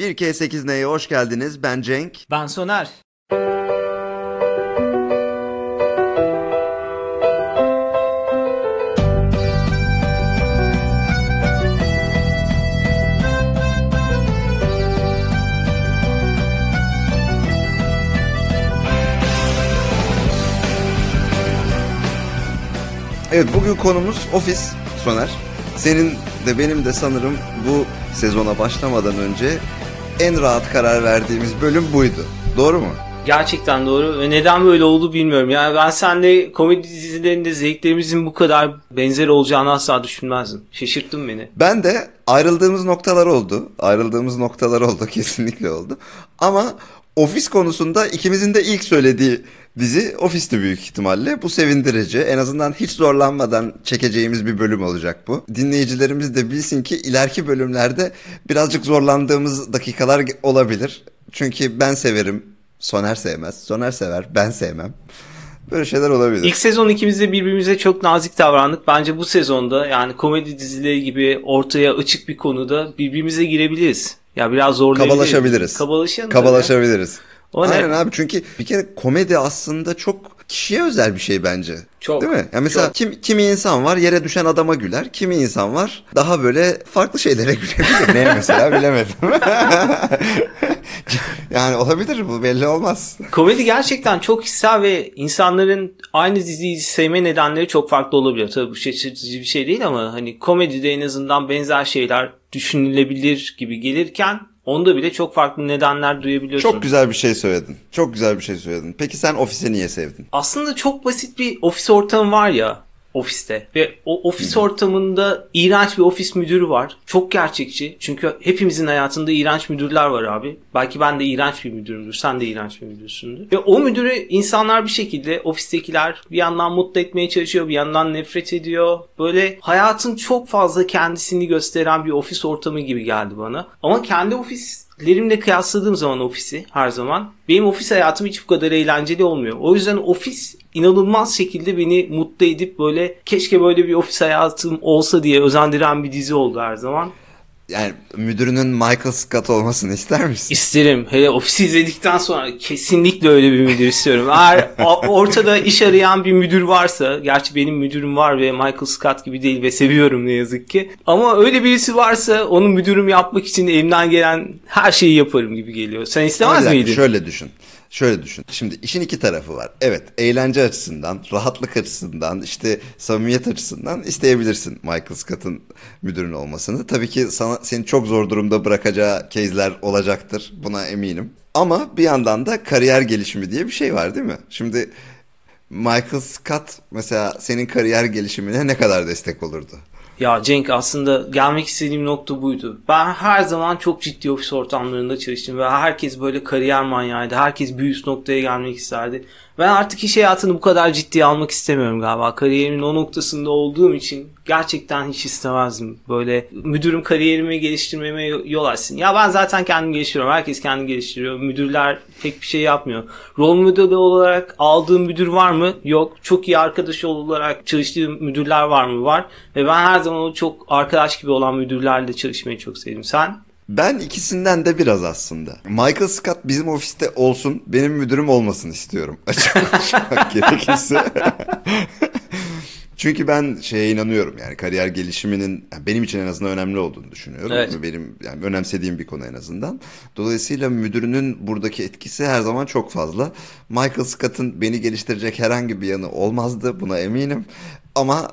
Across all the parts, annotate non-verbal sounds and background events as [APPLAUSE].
1K8 Neye hoş geldiniz. Ben Cenk. Ben Soner. Evet bugün konumuz ofis Soner. Senin de benim de sanırım bu sezona başlamadan önce en rahat karar verdiğimiz bölüm buydu. Doğru mu? Gerçekten doğru ve neden böyle oldu bilmiyorum. Yani ben senle komedi dizilerinde zevklerimizin bu kadar benzer olacağını asla düşünmezdim. Şaşırttın beni. Ben de ayrıldığımız noktalar oldu. Ayrıldığımız noktalar oldu [LAUGHS] kesinlikle oldu. Ama ofis konusunda ikimizin de ilk söylediği dizi Ofis'ti büyük ihtimalle. Bu sevindirici. En azından hiç zorlanmadan çekeceğimiz bir bölüm olacak bu. Dinleyicilerimiz de bilsin ki ileriki bölümlerde birazcık zorlandığımız dakikalar olabilir. Çünkü ben severim, Soner sevmez. Soner sever, ben sevmem. Böyle şeyler olabilir. İlk sezon ikimiz de birbirimize çok nazik davrandık. Bence bu sezonda yani komedi dizileri gibi ortaya açık bir konuda birbirimize girebiliriz. Ya biraz zorlayabiliriz. Kabalaşabiliriz. Kabalaşalım. Kabalaşabiliriz. O ne? Aynen abi çünkü bir kere komedi aslında çok kişiye özel bir şey bence. Çok, Değil mi? Yani mesela çok. kim, kimi insan var yere düşen adama güler. Kimi insan var daha böyle farklı şeylere [LAUGHS] gülebilir. Neye mesela bilemedim. [LAUGHS] yani olabilir bu belli olmaz. Komedi gerçekten çok hissel ve insanların aynı diziyi sevme nedenleri çok farklı olabiliyor. Tabii bu şaşırtıcı bir şey değil ama hani komedide en azından benzer şeyler düşünülebilir gibi gelirken onda bile çok farklı nedenler duyabiliyorsun. Çok güzel bir şey söyledin. Çok güzel bir şey söyledin. Peki sen ofisi niye sevdin? Aslında çok basit bir ofis ortamı var ya ofiste ve o ofis ortamında iğrenç bir ofis müdürü var. Çok gerçekçi. Çünkü hepimizin hayatında iğrenç müdürler var abi. Belki ben de iğrenç bir müdürümdür. Sen de iğrenç bir müdürsündür. Ve o müdürü insanlar bir şekilde ofistekiler bir yandan mutlu etmeye çalışıyor, bir yandan nefret ediyor. Böyle hayatın çok fazla kendisini gösteren bir ofis ortamı gibi geldi bana. Ama kendi ofis lerimle kıyasladığım zaman ofisi her zaman benim ofis hayatım hiç bu kadar eğlenceli olmuyor. O yüzden ofis inanılmaz şekilde beni mutlu edip böyle keşke böyle bir ofis hayatım olsa diye özendiren bir dizi oldu her zaman. Yani müdürünün Michael Scott olmasını ister misin? İsterim. Hele ofisi izledikten sonra kesinlikle öyle bir müdür istiyorum. Eğer ortada iş arayan bir müdür varsa, gerçi benim müdürüm var ve Michael Scott gibi değil ve seviyorum ne yazık ki. Ama öyle birisi varsa onu müdürüm yapmak için elimden gelen her şeyi yaparım gibi geliyor. Sen istemez dakika, miydin? Şöyle düşün. Şöyle düşün. Şimdi işin iki tarafı var. Evet, eğlence açısından, rahatlık açısından, işte samimiyet açısından isteyebilirsin Michael Scott'ın müdürün olmasını. Tabii ki sana seni çok zor durumda bırakacağı case'ler olacaktır. Buna eminim. Ama bir yandan da kariyer gelişimi diye bir şey var değil mi? Şimdi Michael Scott mesela senin kariyer gelişimine ne kadar destek olurdu? Ya Cenk aslında gelmek istediğim nokta buydu. Ben her zaman çok ciddi ofis ortamlarında çalıştım ve herkes böyle kariyer manyağıydı. Herkes bir noktaya gelmek isterdi. Ben artık iş hayatını bu kadar ciddiye almak istemiyorum galiba. Kariyerimin o noktasında olduğum için gerçekten hiç istemezdim. Böyle müdürüm kariyerimi geliştirmeme yol açsın. Ya ben zaten kendim geliştiriyorum. Herkes kendini geliştiriyor. Müdürler pek bir şey yapmıyor. Rol modeli olarak aldığım müdür var mı? Yok. Çok iyi arkadaş olarak çalıştığım müdürler var mı? Var. Ve ben her zaman çok arkadaş gibi olan müdürlerle çalışmayı çok sevdim. Sen? Ben ikisinden de biraz aslında. Michael Scott bizim ofiste olsun, benim müdürüm olmasın istiyorum. [LAUGHS] Açık konuşmak gerekirse. [LAUGHS] Çünkü ben şeye inanıyorum yani kariyer gelişiminin yani benim için en azından önemli olduğunu düşünüyorum. Evet. Ve Benim yani önemsediğim bir konu en azından. Dolayısıyla müdürünün buradaki etkisi her zaman çok fazla. Michael Scott'ın beni geliştirecek herhangi bir yanı olmazdı buna eminim. Ama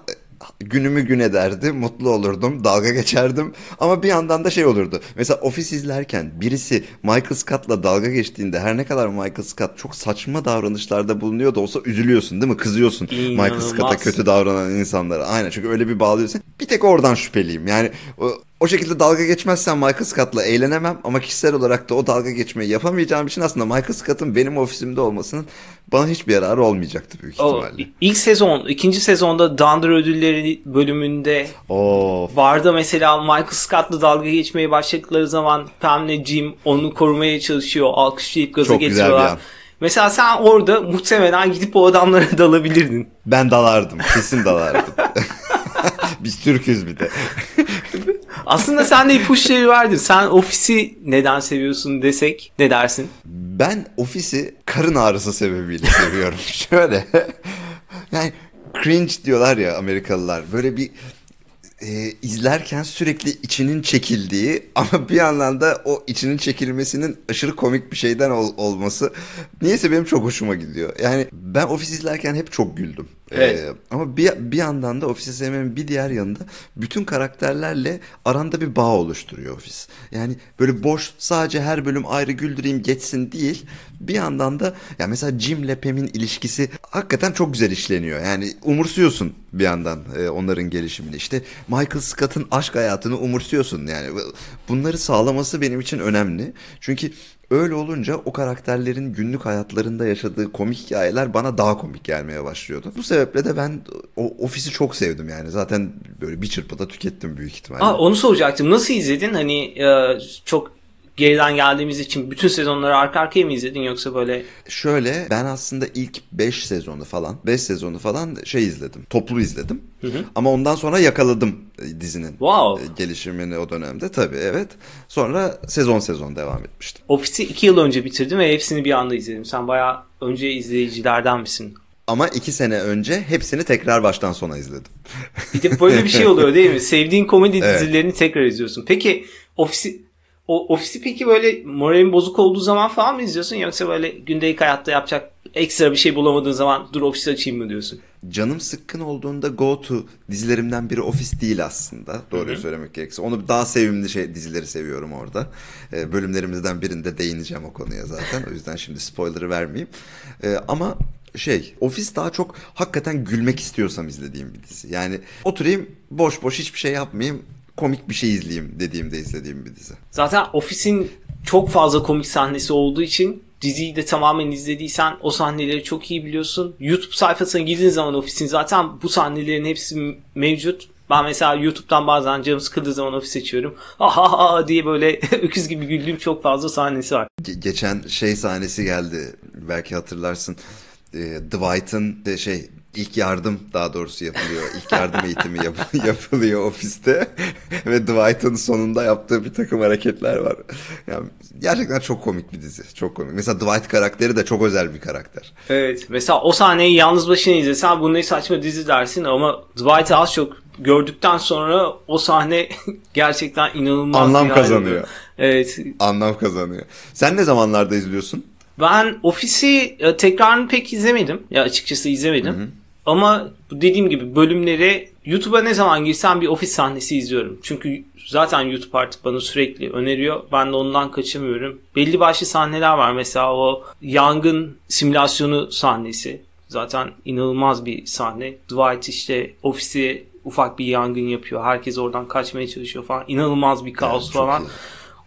günümü gün ederdi, mutlu olurdum, dalga geçerdim. Ama bir yandan da şey olurdu. Mesela ofis izlerken birisi Michael Scott'la dalga geçtiğinde her ne kadar Michael Scott çok saçma davranışlarda bulunuyor da olsa üzülüyorsun değil mi? Kızıyorsun Michael İnanılmaz. Scott'a kötü davranan insanlara. Aynen çünkü öyle bir bağlıyorsun. Bir tek oradan şüpheliyim. Yani o, o şekilde dalga geçmezsen Michael Scott'la eğlenemem ama kişisel olarak da o dalga geçmeyi yapamayacağım için aslında Michael Scott'ın benim ofisimde olmasının bana hiçbir yararı olmayacaktı büyük O, ihtimalle. ilk sezon, ikinci sezonda Dunder ödülleri bölümünde Oo, Varda mesela Michael Scott'la dalga geçmeye başladıkları zaman Pam'le Jim onu korumaya çalışıyor. Alkışlayıp gaza Çok getiriyorlar. Mesela sen orada muhtemelen gidip o adamlara [LAUGHS] dalabilirdin. Ben dalardım. Kesin dalardım. [LAUGHS] Biz Türk'üz bir de. [LAUGHS] Aslında sen de ipuçları verdin. Sen ofisi neden seviyorsun desek ne dersin? Ben ofisi karın ağrısı sebebiyle seviyorum. [LAUGHS] Şöyle yani cringe diyorlar ya Amerikalılar. Böyle bir e, izlerken sürekli içinin çekildiği ama bir yandan da o içinin çekilmesinin aşırı komik bir şeyden ol- olması niyeyse benim çok hoşuma gidiyor. Yani ben ofis izlerken hep çok güldüm. Evet. E, ama bir, bir yandan da ofisi sevmemin bir diğer yanında bütün karakterlerle aranda bir bağ oluşturuyor ofis. Yani böyle boş sadece her bölüm ayrı güldüreyim geçsin değil. Bir yandan da ya mesela Jim'le Pam'in ilişkisi hakikaten çok güzel işleniyor. Yani umursuyorsun bir yandan e, onların gelişimini. İşte Michael Scott'ın aşk hayatını umursuyorsun yani. Bunları sağlaması benim için önemli. Çünkü Öyle olunca o karakterlerin günlük hayatlarında yaşadığı komik hikayeler bana daha komik gelmeye başlıyordu. Bu sebeple de ben o ofisi çok sevdim yani. Zaten böyle bir çırpıda tükettim büyük ihtimalle. Aa, onu soracaktım. Nasıl izledin? Hani e, çok geriden geldiğimiz için bütün sezonları arka arkaya mı izledin yoksa böyle Şöyle ben aslında ilk 5 sezonu falan 5 sezonu falan şey izledim. Toplu izledim. Ama ondan sonra yakaladım e, dizinin Wow. e, gelişimini o dönemde tabii evet. Sonra sezon sezon devam etmiştim. Ofisi iki yıl önce bitirdim ve hepsini bir anda izledim. Sen bayağı önce izleyicilerden misin? Ama 2 sene önce hepsini tekrar baştan sona izledim. Bir de böyle bir şey oluyor değil mi? [LAUGHS] Sevdiğin komedi Evet. dizilerini tekrar izliyorsun. Peki ofisi o ofisi peki böyle moralin bozuk olduğu zaman falan mı izliyorsun yoksa böyle gündelik hayatta yapacak ekstra bir şey bulamadığın zaman dur ofisi açayım mı diyorsun? Canım sıkkın olduğunda Go To dizilerimden biri Office değil aslında. Doğruyu söylemek gerekirse. Onu daha sevimli şey dizileri seviyorum orada. Ee, bölümlerimizden birinde değineceğim o konuya zaten. O yüzden şimdi spoiler'ı vermeyeyim. Ee, ama şey Office daha çok hakikaten gülmek istiyorsam izlediğim bir dizi. Yani oturayım boş boş hiçbir şey yapmayayım komik bir şey izleyeyim dediğimde izlediğim bir dizi. Zaten ofisin çok fazla komik sahnesi olduğu için diziyi de tamamen izlediysen o sahneleri çok iyi biliyorsun. YouTube sayfasına girdiğin zaman ofisin zaten bu sahnelerin hepsi mevcut. Ben mesela YouTube'dan bazen canım sıkıldığı zaman ofis açıyorum. Aha diye böyle [LAUGHS] öküz gibi güldüğüm çok fazla sahnesi var. Ge- geçen şey sahnesi geldi. Belki hatırlarsın. Ee, Dwight'ın de şey ilk yardım daha doğrusu yapılıyor. İlk yardım eğitimi yap- [LAUGHS] yapılıyor ofiste. [LAUGHS] Ve Dwight'ın sonunda yaptığı bir takım hareketler var. Yani gerçekten çok komik bir dizi. Çok komik. Mesela Dwight karakteri de çok özel bir karakter. Evet. Mesela o sahneyi yalnız başına izlesen bu ne saçma dizi dersin ama Dwight'ı az çok gördükten sonra o sahne [LAUGHS] gerçekten inanılmaz Anlam kazanıyor. Evet. Anlam kazanıyor. Sen ne zamanlarda izliyorsun? Ben Ofis'i e, tekrarını pek izlemedim. Ya açıkçası izlemedim. Ama bu dediğim gibi bölümleri YouTube'a ne zaman girsem bir ofis sahnesi izliyorum. Çünkü zaten YouTube artık bana sürekli öneriyor. Ben de ondan kaçamıyorum. Belli başlı sahneler var. Mesela o yangın simülasyonu sahnesi. Zaten inanılmaz bir sahne. Dwight işte ofisi ufak bir yangın yapıyor. Herkes oradan kaçmaya çalışıyor falan. İnanılmaz bir kaos çok falan. iyi.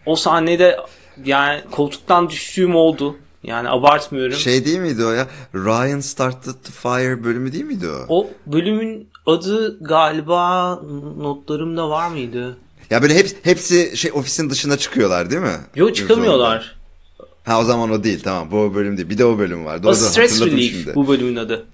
O sahnede yani koltuktan düştüğüm oldu. Yani abartmıyorum. Şey değil miydi o ya? Ryan Started the Fire bölümü değil miydi o? O bölümün adı galiba notlarımda var mıydı? Ya böyle hep, hepsi şey ofisin dışına çıkıyorlar değil mi? Yok çıkamıyorlar. Ha o zaman o değil tamam bu o bölüm değil. Bir de o bölüm var. O Doğru Stress hatırladım Relief şimdi. bu bölümün adı.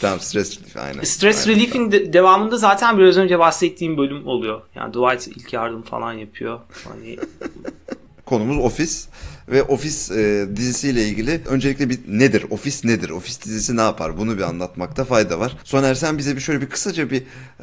Tamam Stress Relief aynen. Stress Aynen, Relief'in de- devamında zaten biraz önce bahsettiğim bölüm oluyor. Yani Dwight ilk yardım falan yapıyor. Hani [LAUGHS] Konumuz ofis ve ofis e, dizisiyle ilgili öncelikle bir nedir? Ofis nedir? Ofis dizisi ne yapar? Bunu bir anlatmakta fayda var. Soner sen bize bir şöyle bir kısaca bir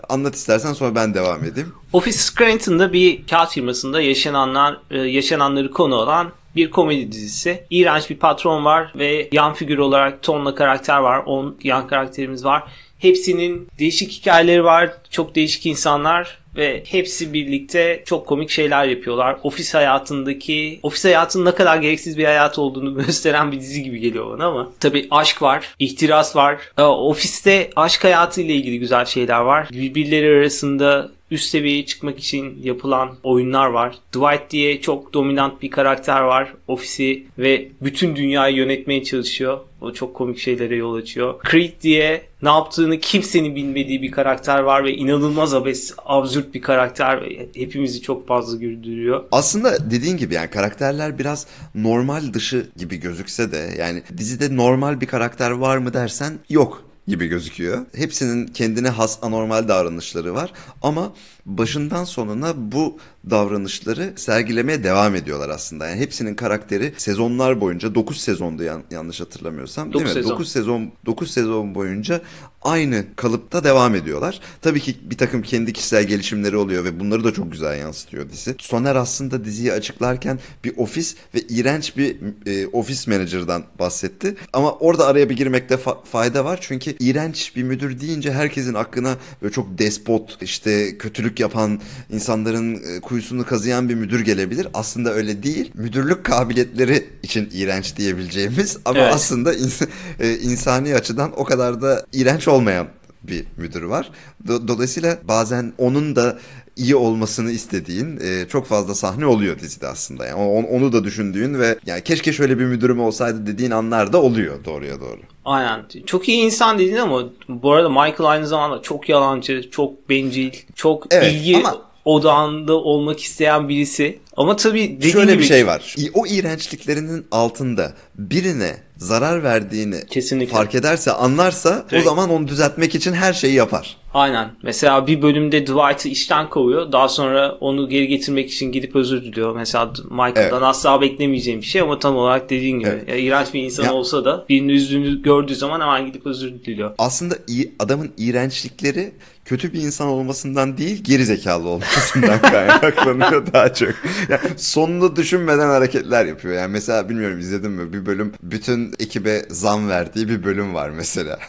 anlat istersen sonra ben devam edeyim. Office Scranton'da bir kağıt firmasında yaşananlar e, yaşananları konu olan bir komedi dizisi. İğrenç bir patron var ve yan figür olarak tonla karakter var. 10 yan karakterimiz var. Hepsinin değişik hikayeleri var. Çok değişik insanlar ve hepsi birlikte çok komik şeyler yapıyorlar. Ofis hayatındaki, ofis hayatının ne kadar gereksiz bir hayat olduğunu [LAUGHS] gösteren bir dizi gibi geliyor bana ama. Tabii aşk var, ihtiras var. Ee, Ofiste aşk hayatı ile ilgili güzel şeyler var. Birbirleri arasında üst seviyeye çıkmak için yapılan oyunlar var. Dwight diye çok dominant bir karakter var. Ofisi ve bütün dünyayı yönetmeye çalışıyor. O çok komik şeylere yol açıyor. Creed diye ne yaptığını kimsenin bilmediği bir karakter var ve inanılmaz abes, absürt bir karakter ve hepimizi çok fazla güldürüyor. Aslında dediğin gibi yani karakterler biraz normal dışı gibi gözükse de yani dizide normal bir karakter var mı dersen yok gibi gözüküyor. Hepsinin kendine has anormal davranışları var ama başından sonuna bu davranışları sergilemeye devam ediyorlar aslında. Yani hepsinin karakteri sezonlar boyunca 9 sezonda yan, yanlış hatırlamıyorsam değil mi? sezon. 9 sezon 9 sezon boyunca aynı kalıpta devam ediyorlar. Tabii ki bir takım kendi kişisel gelişimleri oluyor ve bunları da çok güzel yansıtıyor dizi. Soner aslında diziyi açıklarken bir ofis ve iğrenç bir e, ofis manager'dan bahsetti. Ama orada araya bir girmekte fa- fayda var. Çünkü iğrenç bir müdür deyince herkesin aklına böyle çok despot, işte kötülük yapan, insanların e, kuyusunu kazıyan bir müdür gelebilir. Aslında öyle değil. Müdürlük kabiliyetleri için iğrenç diyebileceğimiz ama Evet. aslında ins- e, insani açıdan o kadar da iğrenç olmayan bir müdür var. Do- Dolayısıyla bazen onun da iyi olmasını istediğin e, çok fazla sahne oluyor dizide aslında. Yani on- onu da düşündüğün ve yani keşke şöyle bir müdürüm olsaydı dediğin anlar da oluyor doğruya doğru. Aynen. Çok iyi insan dedin ama bu arada Michael aynı zamanda çok yalancı, çok bencil, çok Evet, ilgi ama- odağında olmak isteyen birisi. Ama tabii dediğin Şöyle gibi bir şey var. O iğrençliklerinin altında birine zarar verdiğini Kesinlikle. fark ederse, anlarsa Evet. o zaman onu düzeltmek için her şeyi yapar. Aynen. Mesela bir bölümde Dwight'ı işten kovuyor. Daha sonra onu geri getirmek için gidip özür diliyor. Mesela Michael'dan Evet. asla beklemeyeceğim bir şey ama tam olarak dediğin gibi. Evet. Ya, iğrenç bir insan Ya- olsa da birini üzdüğünü gördüğü zaman hemen gidip özür diliyor. Aslında iyi, adamın iğrençlikleri kötü bir insan olmasından değil geri zekalı olmasından [LAUGHS] kaynaklanıyor daha çok. Yani sonunu düşünmeden hareketler yapıyor. Yani mesela bilmiyorum izledin mi bir bölüm bütün ekibe zam verdiği bir bölüm var mesela.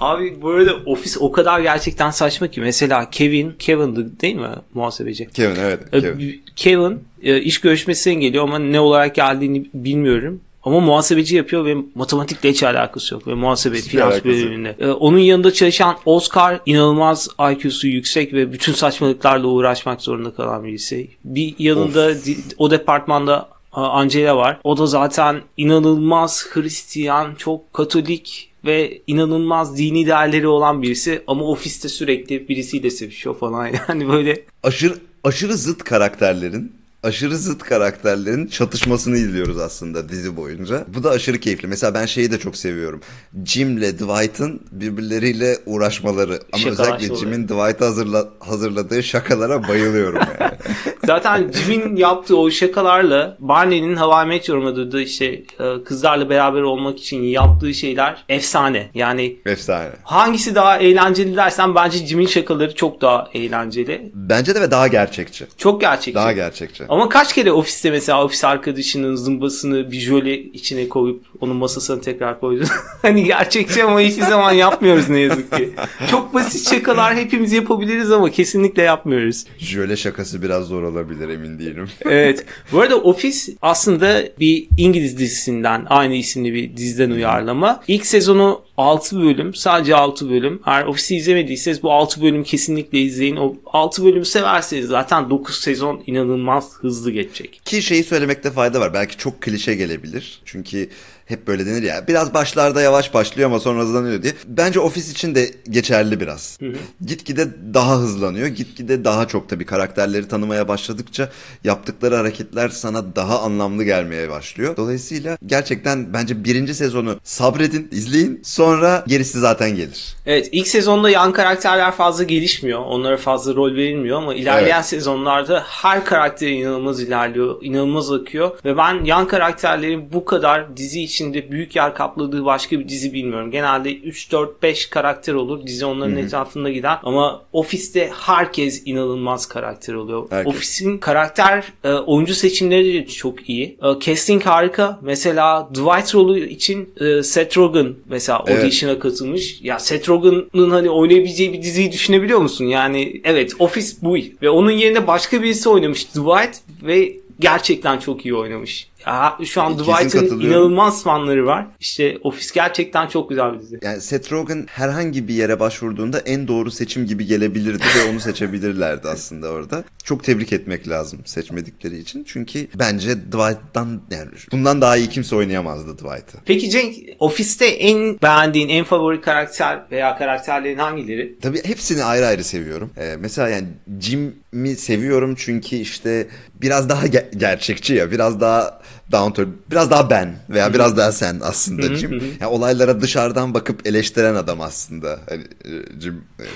Abi bu arada ofis o kadar gerçekten saçma ki. Mesela Kevin, Kevin'dı değil mi muhasebeci? Kevin evet. Ee, Kevin. Kevin e, iş görüşmesine geliyor ama ne olarak geldiğini bilmiyorum. Ama muhasebeci yapıyor ve matematikle hiç alakası yok. Ve muhasebe, Hiçbir finans bölümünde. Ee, onun yanında çalışan Oscar inanılmaz IQ'su yüksek ve bütün saçmalıklarla uğraşmak zorunda kalan birisi. Bir yanında di- o departmanda Angela var. O da zaten inanılmaz Hristiyan, çok katolik ve inanılmaz dini değerleri olan birisi ama ofiste sürekli birisiyle sevişiyor falan [LAUGHS] yani böyle aşırı aşırı zıt karakterlerin aşırı zıt karakterlerin çatışmasını izliyoruz aslında dizi boyunca. Bu da aşırı keyifli. Mesela ben şeyi de çok seviyorum. Jim'le Dwight'ın birbirleriyle uğraşmaları. Ama Şakalaşmaları. özellikle Jim'in Dwight'a hazırla, hazırladığı şakalara bayılıyorum yani. [LAUGHS] Zaten Jim'in yaptığı o şakalarla Barney'nin Hawaii Meteor yorumladığı işte e, kızlarla beraber olmak için yaptığı şeyler efsane. Yani Efsane. hangisi daha eğlenceli dersen bence Jim'in şakaları çok daha eğlenceli. Bence de ve daha gerçekçi. Çok gerçekçi. Daha gerçekçi. Ama kaç kere ofiste mesela ofis arkadaşının zımbasını bir jöle içine koyup onun masasına tekrar koydun. [LAUGHS] hani gerçekçi ama hiçbir zaman yapmıyoruz ne yazık ki. Çok basit şakalar hepimiz yapabiliriz ama kesinlikle yapmıyoruz. Jöle şakası biraz zor olabilir emin değilim. [LAUGHS] evet. Bu arada Office aslında bir İngiliz dizisinden aynı isimli bir diziden uyarlama. İlk sezonu 6 bölüm. Sadece 6 bölüm. Eğer Office'i izlemediyseniz bu 6 bölüm kesinlikle izleyin. O 6 bölümü severseniz zaten 9 sezon inanılmaz hızlı geçecek. Ki şeyi söylemekte fayda var. Belki çok klişe gelebilir. Çünkü hep böyle denir ya. Biraz başlarda yavaş başlıyor ama sonra hızlanıyor diye. Bence ofis için de geçerli biraz. Gitgide daha hızlanıyor. Gitgide daha çok tabii karakterleri tanımaya başladıkça yaptıkları hareketler sana daha anlamlı gelmeye başlıyor. Dolayısıyla gerçekten bence birinci sezonu sabredin, izleyin. Sonra gerisi zaten gelir. Evet ilk sezonda yan karakterler fazla gelişmiyor. Onlara fazla rol verilmiyor ama ilerleyen Evet. sezonlarda her karakter inanılmaz ilerliyor. inanılmaz akıyor. Ve ben yan karakterlerin bu kadar dizi içinde büyük yer kapladığı başka bir dizi bilmiyorum. Genelde 3-4-5 karakter olur. Dizi onların etrafında gider. Ama ofiste herkes inanılmaz karakter oluyor. Herkes. Ofisin karakter e, oyuncu seçimleri de çok iyi. E, casting harika. Mesela Dwight rolü için e, Seth Rogen mesela Evet. audition'a katılmış. Ya Seth Rogen'ın hani oynayabileceği bir diziyi düşünebiliyor musun? Yani evet Office bu. Ve onun yerine başka birisi oynamış Dwight ve gerçekten çok iyi oynamış. Ya, şu an Kesin Dwight'ın inanılmaz fanları var. İşte Office gerçekten çok güzel bir dizi. Yani Seth Rogen herhangi bir yere başvurduğunda en doğru seçim gibi gelebilirdi ve onu seçebilirlerdi aslında orada. Çok tebrik etmek lazım seçmedikleri için. Çünkü bence Dwight'tan yani bundan daha iyi kimse oynayamazdı Dwight'ı. Peki Cenk, Office'te en beğendiğin, en favori karakter veya karakterlerin hangileri? Tabii hepsini ayrı ayrı seviyorum. Ee, mesela yani Jim'i seviyorum çünkü işte biraz daha ge- gerçekçi ya. Biraz daha down to biraz daha ben veya biraz daha sen aslında Jim. Yani olaylara dışarıdan bakıp eleştiren adam aslında hani e, Jim e,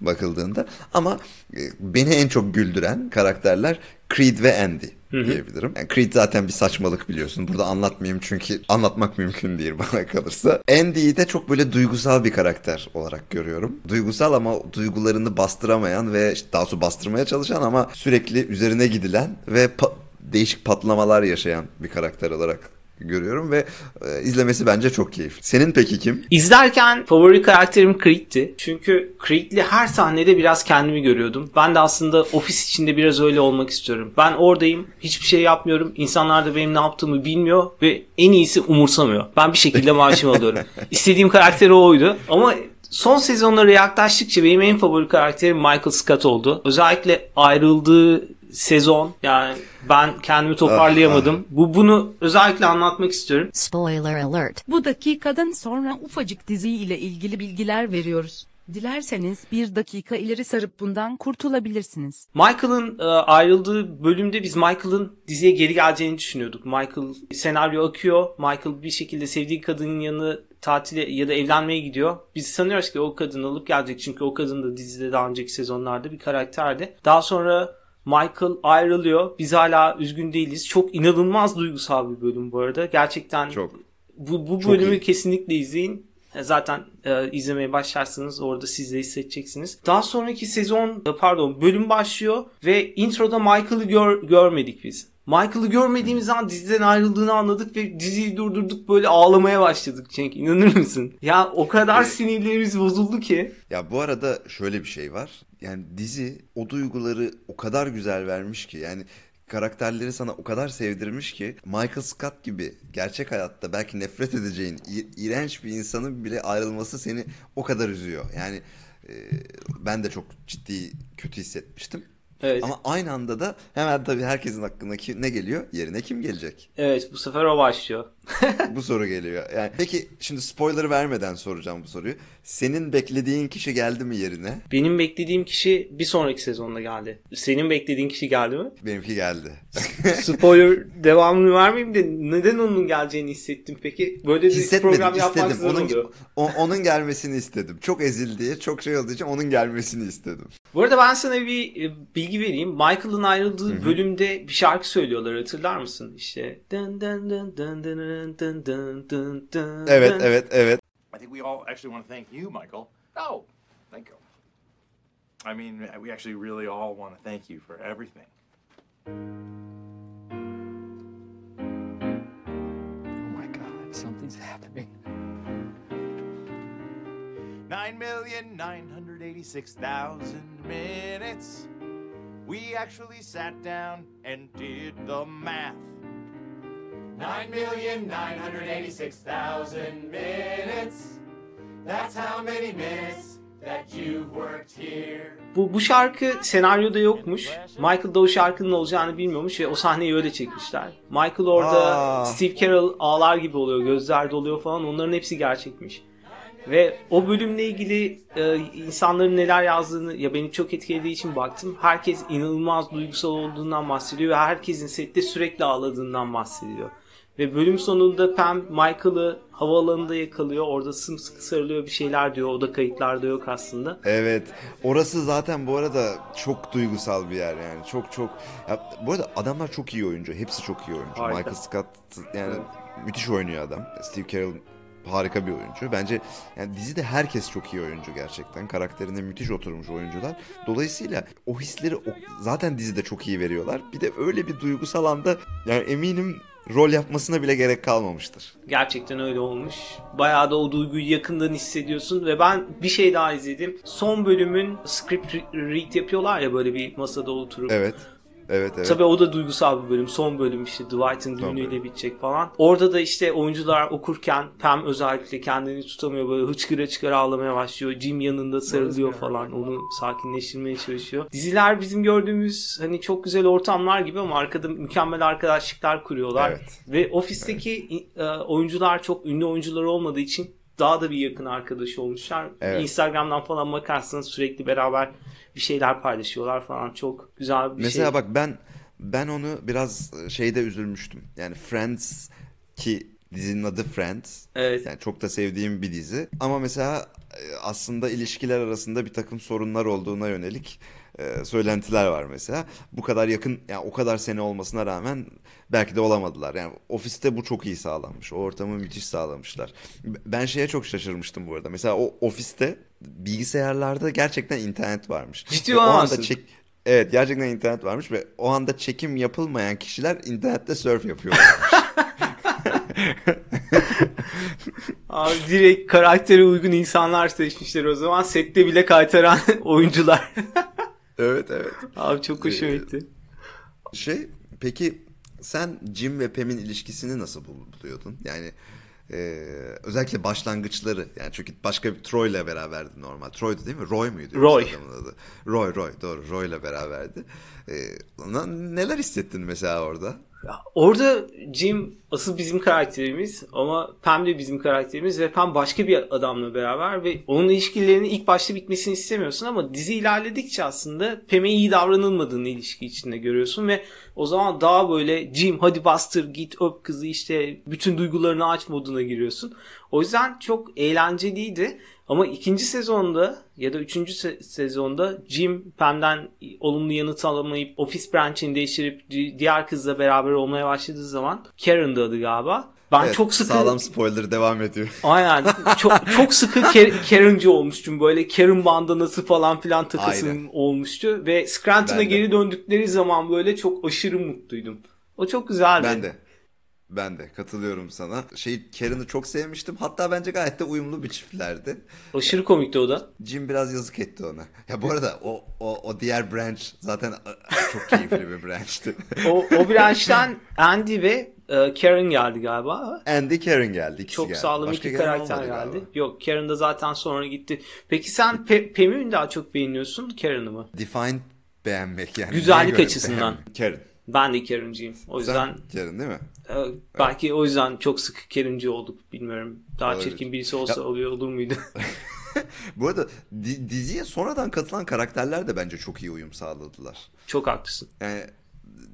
bakıldığında. Ama e, beni en çok güldüren karakterler Creed ve Andy diyebilirim. Yani Creed zaten bir saçmalık biliyorsun. Burada anlatmayayım çünkü anlatmak mümkün değil [LAUGHS] bana kalırsa. Andy'yi de çok böyle duygusal bir karakter olarak görüyorum. Duygusal ama duygularını bastıramayan ve işte daha sonra bastırmaya çalışan ama sürekli üzerine gidilen ve pa- değişik patlamalar yaşayan bir karakter olarak görüyorum ve e, izlemesi bence çok keyifli. Senin peki kim? İzlerken favori karakterim Creed'ti. Çünkü Creed'li her sahnede biraz kendimi görüyordum. Ben de aslında ofis içinde biraz öyle olmak istiyorum. Ben oradayım, hiçbir şey yapmıyorum. İnsanlar da benim ne yaptığımı bilmiyor ve en iyisi umursamıyor. Ben bir şekilde maaşımı alıyorum. [LAUGHS] İstediğim karakter oydu. Ama son sezonlara yaklaştıkça benim en favori karakterim Michael Scott oldu. Özellikle ayrıldığı sezon yani ben kendimi toparlayamadım. Bu bunu özellikle anlatmak istiyorum. Spoiler alert. Bu dakikadan sonra ufacık dizi ile ilgili bilgiler veriyoruz. Dilerseniz bir dakika ileri sarıp bundan kurtulabilirsiniz. Michael'ın e, ayrıldığı bölümde biz Michael'ın diziye geri geleceğini düşünüyorduk. Michael senaryo akıyor. Michael bir şekilde sevdiği kadının yanına tatile ya da evlenmeye gidiyor. Biz sanıyoruz ki o kadını alıp gelecek. Çünkü o kadın da dizide daha önceki sezonlarda bir karakterdi. Daha sonra Michael ayrılıyor. Biz hala üzgün değiliz. Çok inanılmaz duygusal bir bölüm bu arada. Gerçekten Çok. bu, bu Çok bölümü iyi. kesinlikle izleyin. E, Zaten e, izlemeye başlarsanız orada siz de hissedeceksiniz. Daha sonraki sezon e, pardon bölüm başlıyor ve introda Michael'ı gör, görmedik biz. Michael'ı görmediğimiz an diziden ayrıldığını anladık ve diziyi durdurduk böyle ağlamaya başladık Cenk inanır mısın? Ya o kadar sinirlerimiz bozuldu ki. Ya bu arada şöyle bir şey var. Yani dizi o duyguları o kadar güzel vermiş ki yani karakterleri sana o kadar sevdirmiş ki Michael Scott gibi gerçek hayatta belki nefret edeceğin iğrenç bir insanın bile ayrılması seni o kadar üzüyor. Yani e, ben de çok ciddi kötü hissetmiştim. Evet. Ama aynı anda da hemen tabii herkesin aklına ki- ne geliyor? Yerine kim gelecek? Evet bu sefer o başlıyor. [LAUGHS] bu soru geliyor. Yani peki şimdi spoiler vermeden soracağım bu soruyu. Senin beklediğin kişi geldi mi yerine? Benim beklediğim kişi bir sonraki sezonda geldi. Senin beklediğin kişi geldi mi? Benimki geldi. [LAUGHS] Spoiler devamını vermeyeyim de neden onun geleceğini hissettim peki? Böyle bir program yapmak istedim. Onun, oluyor. o- onun gelmesini istedim. Çok ezildiği, çok şey olduğu için onun gelmesini istedim. Bu arada ben sana bir e, bilgi vereyim. Michael'ın ayrıldığı bölümde bir şarkı söylüyorlar hatırlar mısın? İşte dın dın dın dın dın dın dın dın dın Evet, evet, evet. I think we all actually want to thank you, Michael. Oh, thank you. I mean, we actually really all want to thank you for everything. Oh my god, something's happening. Nine million nine hundred eighty-six thousand minutes. We actually sat down and did the math. Nine million nine hundred eighty-six thousand minutes. That's how many minutes that you've worked here. Bu, bu şarkı senaryoda yokmuş. Michael da o şarkının olacağını bilmiyormuş ve o sahneyi öyle çekmişler. Michael orada Aa. Steve Carell ağlar gibi oluyor, gözler doluyor falan. Onların hepsi gerçekmiş. Ve o bölümle ilgili e, insanların neler yazdığını ya beni çok etkilediği için baktım. Herkes inanılmaz duygusal olduğundan bahsediyor ve herkesin sette sürekli ağladığından bahsediyor. Ve bölüm sonunda Pam Michael'ı havaalanında yakalıyor. Orada sımsıkı sarılıyor bir şeyler diyor. O da kayıtlarda yok aslında. Evet. Orası zaten bu arada çok duygusal bir yer yani. Çok çok. Ya, bu arada adamlar çok iyi oyuncu. Hepsi çok iyi oyuncu. Harika. Michael Scott yani müthiş oynuyor adam. Steve Carell harika bir oyuncu. Bence yani dizide herkes çok iyi oyuncu gerçekten. Karakterine müthiş oturmuş oyuncular. Dolayısıyla o hisleri o- zaten dizide çok iyi veriyorlar. Bir de öyle bir duygusal anda yani eminim rol yapmasına bile gerek kalmamıştır. Gerçekten öyle olmuş. Bayağı da o duyguyu yakından hissediyorsun ve ben bir şey daha izledim. Son bölümün script re- read yapıyorlar ya böyle bir masada oturup. Evet. Evet evet. Tabii o da duygusal bir bölüm. Son bölüm işte Dwight'ın düğünüyle bitecek falan. Orada da işte oyuncular okurken Pam özellikle kendini tutamıyor böyle hıçkıra çıkara ağlamaya başlıyor. Jim yanında sarılıyor falan. Onu sakinleştirmeye çalışıyor. Diziler bizim gördüğümüz hani çok güzel ortamlar gibi ama arkada mükemmel arkadaşlıklar kuruyorlar. Evet. Ve ofisteki e, oyuncular çok ünlü oyuncular olmadığı için daha da bir yakın arkadaş olmuşlar. Evet. Instagram'dan falan bakarsanız sürekli beraber bir şeyler paylaşıyorlar falan. Çok güzel bir şey. Mesela bak ben ben onu biraz e, şeyde üzülmüştüm. Yani Friends ki dizinin adı Friends. Evet. Yani çok da sevdiğim bir dizi. Ama mesela e, aslında ilişkiler arasında bir takım sorunlar olduğuna yönelik e, söylentiler var mesela. Bu kadar yakın, yani o kadar sene olmasına rağmen belki de olamadılar. Yani ofiste bu çok iyi sağlanmış. O ortamı müthiş sağlamışlar. Ben şeye çok şaşırmıştım bu arada. Mesela o ofiste bilgisayarlarda gerçekten internet varmış. Ciddi Ve o anda çek Evet gerçekten internet varmış ve o anda çekim yapılmayan kişiler internette surf yapıyorlar. [LAUGHS] [LAUGHS] Abi direkt karaktere uygun insanlar seçmişler o zaman. Sette bile kaytaran [LAUGHS] oyuncular. evet evet. Abi çok hoşuma Ee, gitti. Şey peki sen Jim ve Pam'in ilişkisini nasıl bul- buluyordun? Yani e, özellikle başlangıçları yani çünkü başka bir Troy'la beraberdi normal. Troy'du değil mi? Roy muydu? Roy. adamın adı? Roy Roy doğru Roy'la beraberdi. E, ona neler hissettin mesela orada? Ya orada Jim asıl bizim karakterimiz ama Pam de bizim karakterimiz ve Pam başka bir adamla beraber ve onun ilişkilerinin ilk başta bitmesini istemiyorsun ama dizi ilerledikçe aslında Pam'e iyi davranılmadığını ilişki içinde görüyorsun ve o zaman daha böyle Jim hadi bastır git öp kızı işte bütün duygularını aç moduna giriyorsun. O yüzden çok eğlenceliydi. Ama ikinci sezonda ya da üçüncü se- sezonda Jim Pam'den olumlu yanıt alamayıp ofis branch'ini değiştirip di- diğer kızla beraber olmaya başladığı zaman Karen'dı adı galiba. Ben Evet, çok sıkı Sağlam spoiler devam ediyor. [LAUGHS] Aynen. Çok çok sıkı Karen'cı olmuştum. Böyle Karen bandanası falan filan takasım Aynen. olmuştu ve Scranton'a geri döndükleri zaman böyle çok aşırı mutluydum. O çok güzeldi. Ben de. Ben de katılıyorum sana. Şey Karen'ı çok sevmiştim. Hatta bence gayet de uyumlu bir çiftlerdi. Aşırı komikti o da. Jim biraz yazık etti ona. Ya bu arada o o, o diğer branch zaten a- çok keyifli bir branch'tı. O, o branch'ten Andy ve e, Karen geldi galiba. Andy Karen geldi. ikisi Çok geldi. sağlam Başka iki karakter geldi. galiba. Yok Karen da zaten sonra gitti. Peki sen Pe- Pam'i mi daha çok beğeniyorsun Karen'ı mı? Define beğenmek yani. Güzellik açısından. beğenmek? Karen. Ben de Karen'cıyım. O yüzden Sen Karen değil mi? Belki o yüzden çok sık Karen'cı olduk bilmiyorum. Daha Olabilir. çirkin birisi olsa Ya- oluyor olur muydu? [LAUGHS] [LAUGHS] Bu arada di- diziye sonradan katılan karakterler de bence çok iyi uyum sağladılar. çok haklısın. Yani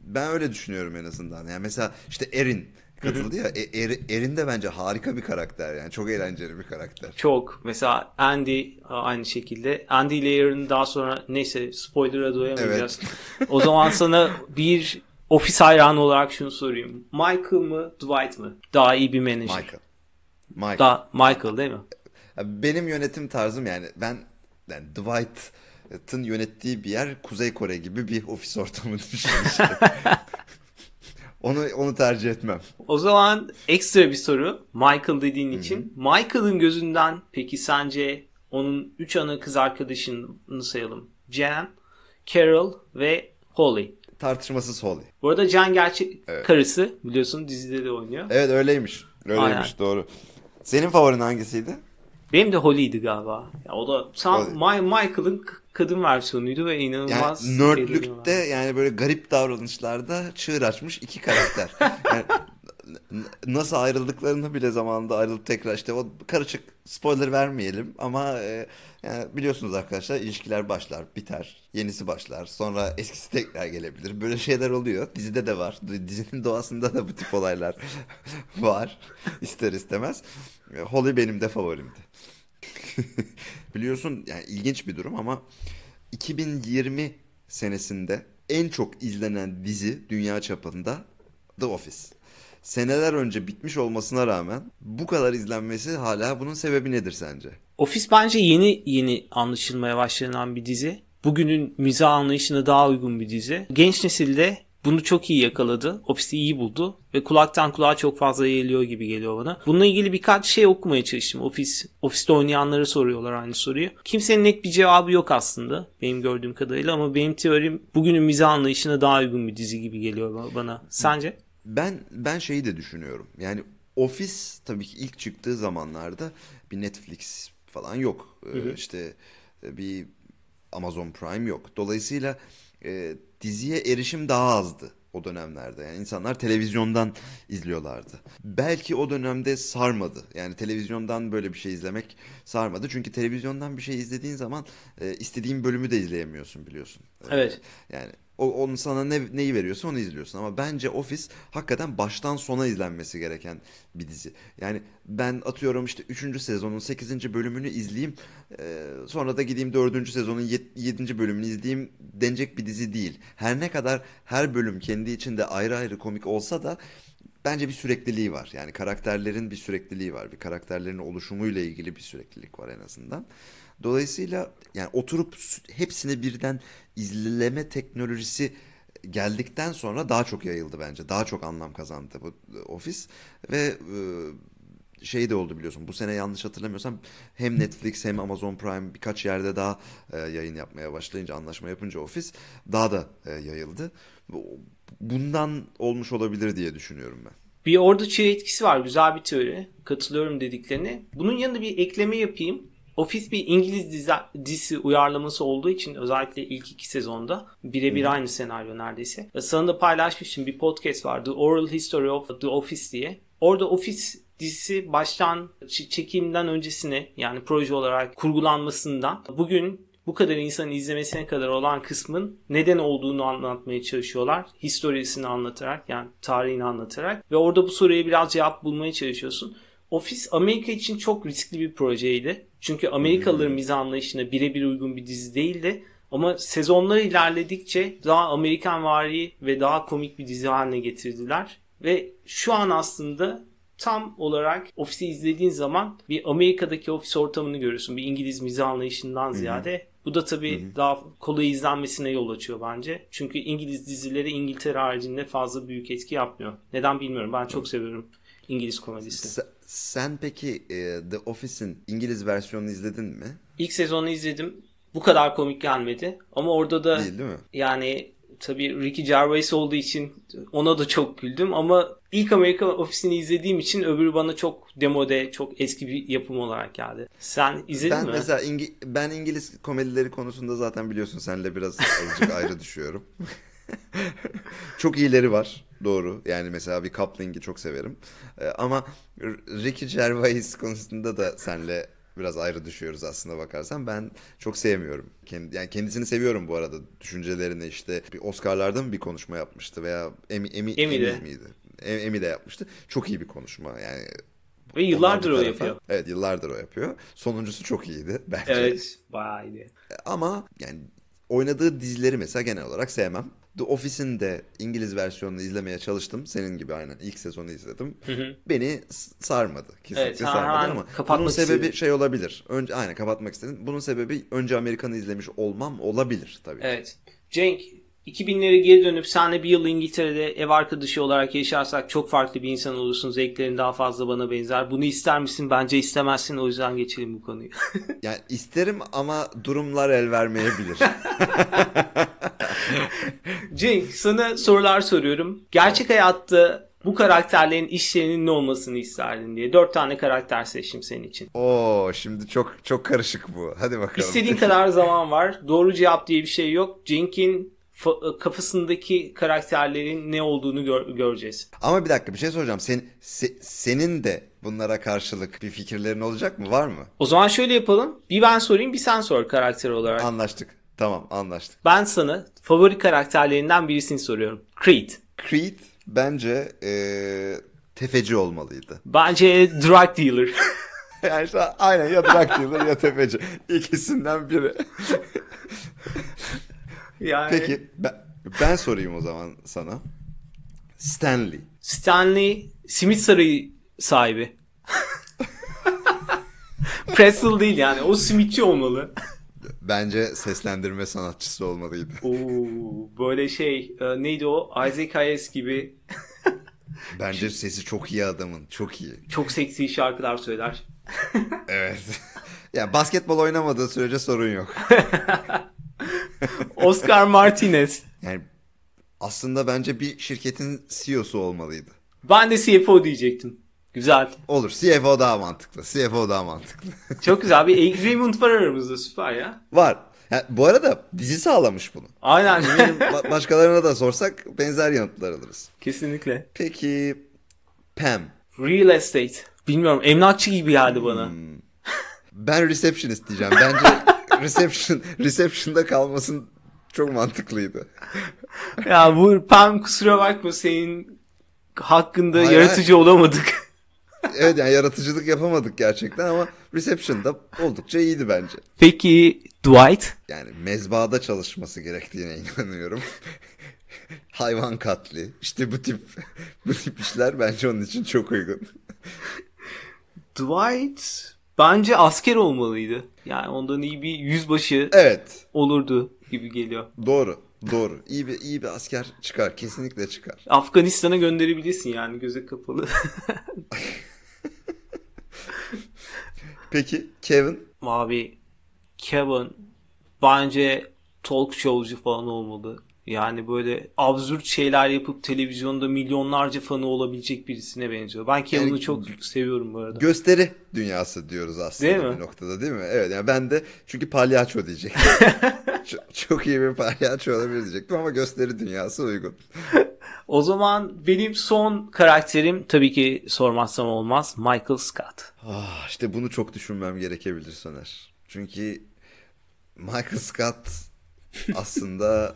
ben öyle düşünüyorum en azından. Yani mesela işte Erin katıldı ya. E, Er- Erin de bence harika bir karakter yani. Çok eğlenceli bir karakter. Çok. Mesela Andy aynı şekilde. Andy ile Aaron daha sonra neyse spoiler'a doyamayacağız. o zaman [LAUGHS] sana bir ofis hayranı olarak şunu sorayım. Michael mı Dwight mı? Daha iyi bir menajer. Michael. Michael. Daha Michael değil mi? Benim yönetim tarzım yani ben yani Dwight'ın yönettiği bir yer Kuzey Kore gibi bir ofis ortamı düşünün işte. [LAUGHS] onu onu tercih etmem. O zaman ekstra bir soru. Michael dediğin için. Michael'ın gözünden peki sence onun 3 ana kız arkadaşını sayalım. Jan, Carol ve Holly. Tartışmasız Holly. Bu arada Jan gerçek karısı biliyorsun dizide de oynuyor. Evet öyleymiş. Öyleymiş Aynen. doğru. Senin favorin hangisiydi? Benim de Holly'ydi galiba. Ya o da tam. Ma- Michael'ın kadın versiyonuydu ve Yani inanılmaz nerdlükte eğleniyorlar. yani böyle garip davranışlarda çığır açmış iki karakter. [LAUGHS] Yani nasıl ayrıldıklarını bile zamanında ayrılıp tekrar işte o karışık spoiler vermeyelim ama e, yani biliyorsunuz arkadaşlar ilişkiler başlar biter yenisi başlar sonra eskisi tekrar gelebilir. Böyle şeyler oluyor. Dizide de var. Dizinin doğasında da bu tip olaylar [LAUGHS] var. İster istemez. Holly benim de favorimdi. [LAUGHS] Biliyorsun yani ilginç bir durum ama 2020 senesinde en çok izlenen dizi dünya çapında The Office. Seneler önce bitmiş olmasına rağmen bu kadar izlenmesi hala bunun sebebi nedir sence? Office bence yeni yeni anlaşılmaya başlanan bir dizi. Bugünün mizah anlayışına daha uygun bir dizi. Genç nesilde bunu çok iyi yakaladı. Ofisi iyi buldu ve kulaktan kulağa çok fazla yayılıyor gibi geliyor bana. Bununla ilgili birkaç şey okumaya çalıştım. Ofis, ofiste oynayanlara soruyorlar aynı soruyu. Kimsenin net bir cevabı yok aslında benim gördüğüm kadarıyla ama benim teorim bugünün mizah anlayışına daha uygun bir dizi gibi geliyor ba- bana. Sence? Ben ben şeyi de düşünüyorum. Yani Office tabii ki ilk çıktığı zamanlarda bir Netflix falan yok. Ee, işte e, bir Amazon Prime yok. Dolayısıyla e, diziye erişim daha azdı o dönemlerde. Yani insanlar televizyondan izliyorlardı. Belki o dönemde sarmadı. Yani televizyondan böyle bir şey izlemek sarmadı. Çünkü televizyondan bir şey izlediğin zaman e, istediğin bölümü de izleyemiyorsun biliyorsun. E, Evet. Yani O, onun sana ne, neyi veriyorsa onu izliyorsun. Ama bence Office hakikaten baştan sona izlenmesi gereken bir dizi. Yani ben atıyorum işte 3. sezonun 8. bölümünü izleyeyim. e, sonra da gideyim 4. sezonun 7. bölümünü izleyeyim denecek bir dizi değil. Her ne kadar her bölüm kendi içinde ayrı ayrı komik olsa da bence bir sürekliliği var. Yani karakterlerin bir sürekliliği var. Bir karakterlerin oluşumuyla ilgili bir süreklilik var en azından. Dolayısıyla yani oturup hepsini birden izleme teknolojisi geldikten sonra daha çok yayıldı bence. Daha çok anlam kazandı bu e, ofis ve e, şey de oldu biliyorsun. Bu sene yanlış hatırlamıyorsam hem Netflix hem Amazon Prime birkaç yerde daha e, yayın yapmaya başlayınca anlaşma yapınca ofis daha da yayıldı. Bu- Bundan olmuş olabilir diye düşünüyorum ben. Bir orada çığ etkisi var. Güzel bir teori. Katılıyorum dediklerine. Bunun yanında bir ekleme yapayım. Office bir İngiliz dizi, dizisi uyarlaması olduğu için özellikle ilk iki sezonda birebir aynı senaryo neredeyse. Sana da paylaşmıştım bir podcast var. The Oral History of the Office diye. Orada Office dizisi baştan çekimden öncesine yani proje olarak kurgulanmasından bugün bu kadar insanın izlemesine kadar olan kısmın neden olduğunu anlatmaya çalışıyorlar. Historisini anlatarak yani tarihini anlatarak ve orada bu soruya biraz cevap bulmaya çalışıyorsun. Office Amerika için çok riskli bir projeydi. Çünkü Amerikalıların mizah anlayışına birebir uygun bir dizi değildi. Ama sezonlar ilerledikçe daha Amerikan vari ve daha komik bir dizi haline getirdiler. Ve şu an aslında tam olarak ofisi izlediğin zaman bir Amerika'daki ofis ortamını görüyorsun. Bir İngiliz mizah anlayışından ziyade. Bu da tabii daha kolay izlenmesine yol açıyor bence. Çünkü İngiliz dizileri İngiltere haricinde fazla büyük etki yapmıyor. Neden bilmiyorum. Ben çok seviyorum İngiliz komedisi. Sen, sen peki e, The Office'in İngiliz versiyonunu izledin mi? İlk sezonu izledim. Bu kadar komik gelmedi. Ama orada da Değil değil mi? yani tabii Ricky Gervais olduğu için ona da çok güldüm ama ilk Amerika ofisini izlediğim için öbürü bana çok demode, çok eski bir yapım olarak geldi. Sen izledin Ben mi? mesela İngi- ben İngiliz komedileri konusunda zaten biliyorsun senle biraz azıcık [LAUGHS] ayrı düşüyorum. [LAUGHS] çok iyileri var. Doğru. Yani mesela bir Coupling'i çok severim. Ee, ama Ricky Gervais konusunda da senle biraz ayrı düşüyoruz aslında bakarsan. Ben çok sevmiyorum. Kendi, yani kendisini seviyorum bu arada. Düşüncelerini işte bir Oscar'larda mı bir konuşma yapmıştı veya Emmy, Emmy'de. Emmy miydi? Em- Emmy'de yapmıştı. Çok iyi bir konuşma. Yani Ve yıllardır o yapıyor. Evet yıllardır o yapıyor. Sonuncusu çok iyiydi bence. Evet, bayağı iyiydi. Ama yani oynadığı dizileri mesela genel olarak sevmem. The Office'in de İngiliz versiyonunu izlemeye çalıştım. Senin gibi aynen ilk sezonu izledim. Beni s- sarmadı. Kesinlikle Evet, sarmadı ama kapatmak bunun sebebi istedim. şey olabilir. Önce aynen kapatmak istedim. Bunun sebebi önce Amerikan'ı izlemiş olmam olabilir tabii. Evet. Cenk 2000'lere geri dönüp senle bir yıl İngiltere'de ev arkadaşı olarak yaşarsak çok farklı bir insan olursun. Zevklerin daha fazla bana benzer. Bunu ister misin? Bence istemezsin. O yüzden geçelim bu konuyu. [LAUGHS] Yani isterim ama durumlar el vermeyebilir. [LAUGHS] Cenk sana sorular soruyorum. Gerçek hayatta bu karakterlerin işlerinin ne olmasını isterdin diye. Dört tane karakter seçtim senin için. Oo şimdi çok çok karışık bu. Hadi bakalım. İstediğin [LAUGHS] kadar zaman var. Doğru cevap diye bir şey yok. Cenk'in kafasındaki karakterlerin ne olduğunu gör- göreceğiz. Ama bir dakika bir şey soracağım. Sen, se- senin de bunlara karşılık bir fikirlerin olacak mı? Var mı? O zaman şöyle yapalım. Bir ben sorayım bir sen sor karakter olarak. Anlaştık. Tamam anlaştık. Ben sana favori karakterlerinden birisini soruyorum. Creed. Creed bence eee, tefeci olmalıydı. Bence drug dealer. [LAUGHS] Yani işte aynen ya drug dealer ya tefeci. İkisinden biri. [LAUGHS] yani Peki ben, ben sorayım o zaman sana. Stanley. Stanley Simit Sarayı sahibi. [LAUGHS] Pretzel değil yani. O simitçi olmalı. Bence seslendirme sanatçısı olmalıydı. Oo, böyle şey e, neydi o? Isaac Hayes gibi [LAUGHS] Bence sesi çok iyi adamın. Çok iyi. çok seksi şarkılar söyler. Evet. [LAUGHS] ya basketbol oynamadığı sürece sorun yok. Oscar Martinez. Yani aslında bence bir şirketin CEO'su olmalıydı. Ben de CFO diyecektim. Güzel. Olur. CFO daha mantıklı. CFO daha mantıklı. [LAUGHS] Çok güzel. Bir agreement var aramızda. Süper ya. Var. Ya, bu arada dizi sağlamış bunu. Aynen. [LAUGHS] Ba- başkalarına da sorsak benzer yanıtlar alırız. Kesinlikle. Peki Pam. Real estate. Bilmiyorum. Emlakçı gibi geldi bana. Ben receptionist diyeceğim. Bence [LAUGHS] reception reception'da kalmasın Çok mantıklıydı. [LAUGHS] Ya bu Pam kusura bakma senin hakkında Hayır, yaratıcı olamadık. [LAUGHS] Evet yani yaratıcılık yapamadık gerçekten ama Reception'da oldukça iyiydi bence. Peki Dwight? Yani mezbahada çalışması gerektiğine inanıyorum. [LAUGHS] Hayvan katli. İşte bu tip bu tip işler bence onun için çok uygun. Dwight bence asker olmalıydı. Yani ondan iyi bir yüzbaşı Evet. olurdu gibi geliyor. Doğru. Doğru. İyi bir iyi bir asker çıkar. Kesinlikle çıkar. Afganistan'a gönderebilirsin yani göze kapalı. [LAUGHS] Peki Kevin Abi Kevin bence talk showcu falan olmalı. Yani böyle absürt şeyler yapıp televizyonda milyonlarca fanı olabilecek birisine benziyor. Ben Kevin'i Yani- çok seviyorum bu arada. gösteri dünyası diyoruz aslında Değil mi? bir noktada değil mi? Evet yani ben de çünkü palyaço diyecektim. [LAUGHS] çok, çok iyi bir palyaço olabilir diyecektim ama gösteri dünyası uygun. O zaman benim son karakterim tabii ki sormazsam olmaz Michael Scott. Ah, işte bunu çok düşünmem gerekebilir Soner. Çünkü Michael Scott aslında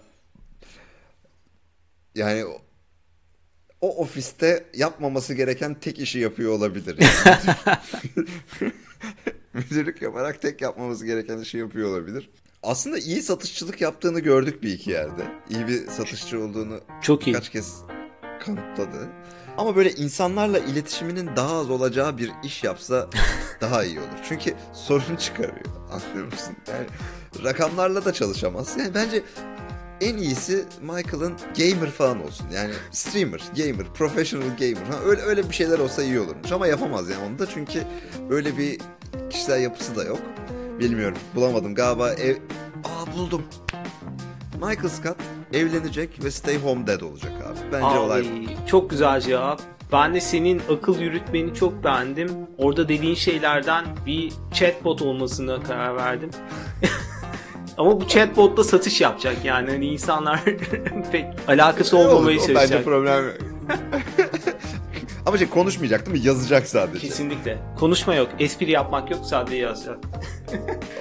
yani o, ofiste yapmaması gereken tek işi yapıyor olabilir. Yani. [LAUGHS] Müdürlük yaparak tek yapmaması gereken işi yapıyor olabilir. Aslında iyi satışçılık yaptığını gördük bir iki yerde. İyi bir satışçı olduğunu Çok iyi. birkaç kez kanıtladı. Ama böyle insanlarla iletişiminin daha az olacağı bir iş yapsa [LAUGHS] daha iyi olur. Çünkü sorun çıkarıyor. Anlıyor musun? Yani rakamlarla da çalışamaz. Yani bence en iyisi Michael'ın gamer falan olsun. Yani streamer, gamer, professional gamer falan. Öyle, öyle bir şeyler olsa iyi olurmuş. Ama yapamaz yani onu da çünkü öyle bir kişisel yapısı da yok. Bilmiyorum. Bulamadım. Galiba ev... Aa buldum. Michael Scott evlenecek ve Stay Home Dad olacak abi. Bence Abi, olay bu. çok güzel cevap. Ben de senin akıl yürütmeni çok beğendim. Orada dediğin şeylerden bir chatbot olmasına karar verdim. [LAUGHS] Ama bu chatbotla satış yapacak yani hani insanlar [LAUGHS] pek alakası Olur, olmamaya o Bence çalışacak. problem. Ama şey konuşmayacak değil mi? Yazacak sadece. Kesinlikle. Konuşma yok, espri yapmak yok, sadece yazacak.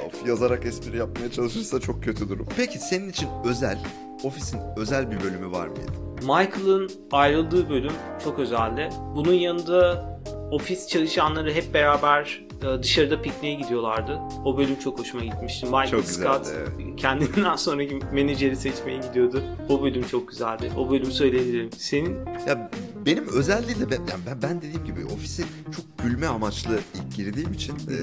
Of, yazarak espri yapmaya çalışırsa çok kötü durum. Peki senin için özel, ofisin özel bir bölümü var mıydı? Michael'ın ayrıldığı bölüm çok özeldi. Bunun yanında ofis çalışanları hep beraber dışarıda pikniğe gidiyorlardı. O bölüm çok hoşuma gitmişti. Michael Çok Scott güzeldi, kendinden [LAUGHS] sonraki menajeri seçmeye gidiyordu. O bölüm çok güzeldi. O bölüm söyleyebilirim. Senin Ya benim özelliği de ben, yani ben, ben dediğim gibi ofisi çok gülme amaçlı ilk girdiğim için e,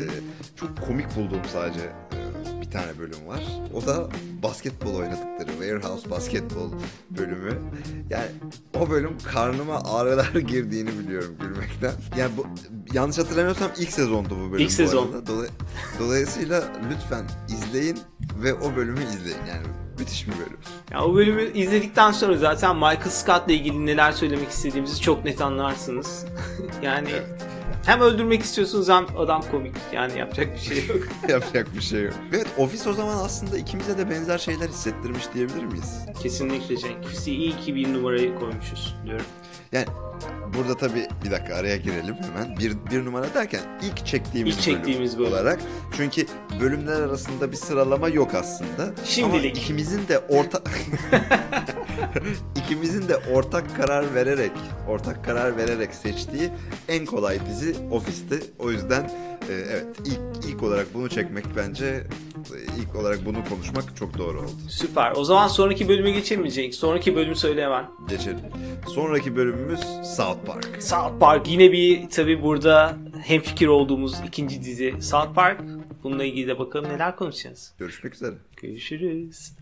çok komik bulduğum sadece e, bir tane bölüm var. O da basketbol oynadıkları Warehouse basketbol bölümü. Yani o bölüm karnıma ağrılar [LAUGHS] girdiğini biliyorum gülmekten. Yani bu yanlış hatırlamıyorsam ilk sezondu bu bölüm. İlk bu sezon. arada. Dolay- dolayısıyla lütfen izleyin ve o bölümü izleyin. Yani müthiş bir bölüm. ya o bölümü izledikten sonra zaten Michael Scott'la ilgili neler söylemek istediğimizi çok net anlarsınız. [LAUGHS] yani hem öldürmek istiyorsunuz hem adam komik. Yani yapacak bir şey yok. [LAUGHS] Yapacak bir şey yok. Evet ofis o zaman aslında ikimize de benzer şeyler hissettirmiş diyebilir miyiz? Kesinlikle Cenk. İyi ki bir numarayı koymuşuz diyorum. Yani burada tabii bir dakika araya girelim hemen. Bir, bir numara derken ilk çektiğimiz, İlk çektiğimiz bölüm. olarak. Çünkü bölümler arasında bir sıralama yok aslında. Şimdilik. Ama ikimizin de orta [LAUGHS] [LAUGHS] ikimizin de ortak karar vererek ortak karar vererek seçtiği en kolay dizi Office'ti. O yüzden e, evet ilk ilk olarak bunu çekmek bence e, ilk olarak bunu konuşmak çok doğru oldu. Süper. O zaman sonraki bölüme Cenk? Sonraki bölümü söyle hemen. Geçelim. Sonraki bölümümüz South Park. South Park yine bir tabi burada hemfikir olduğumuz ikinci dizi South Park. Bununla ilgili de bakalım neler konuşacağız. Görüşmek üzere. Görüşürüz.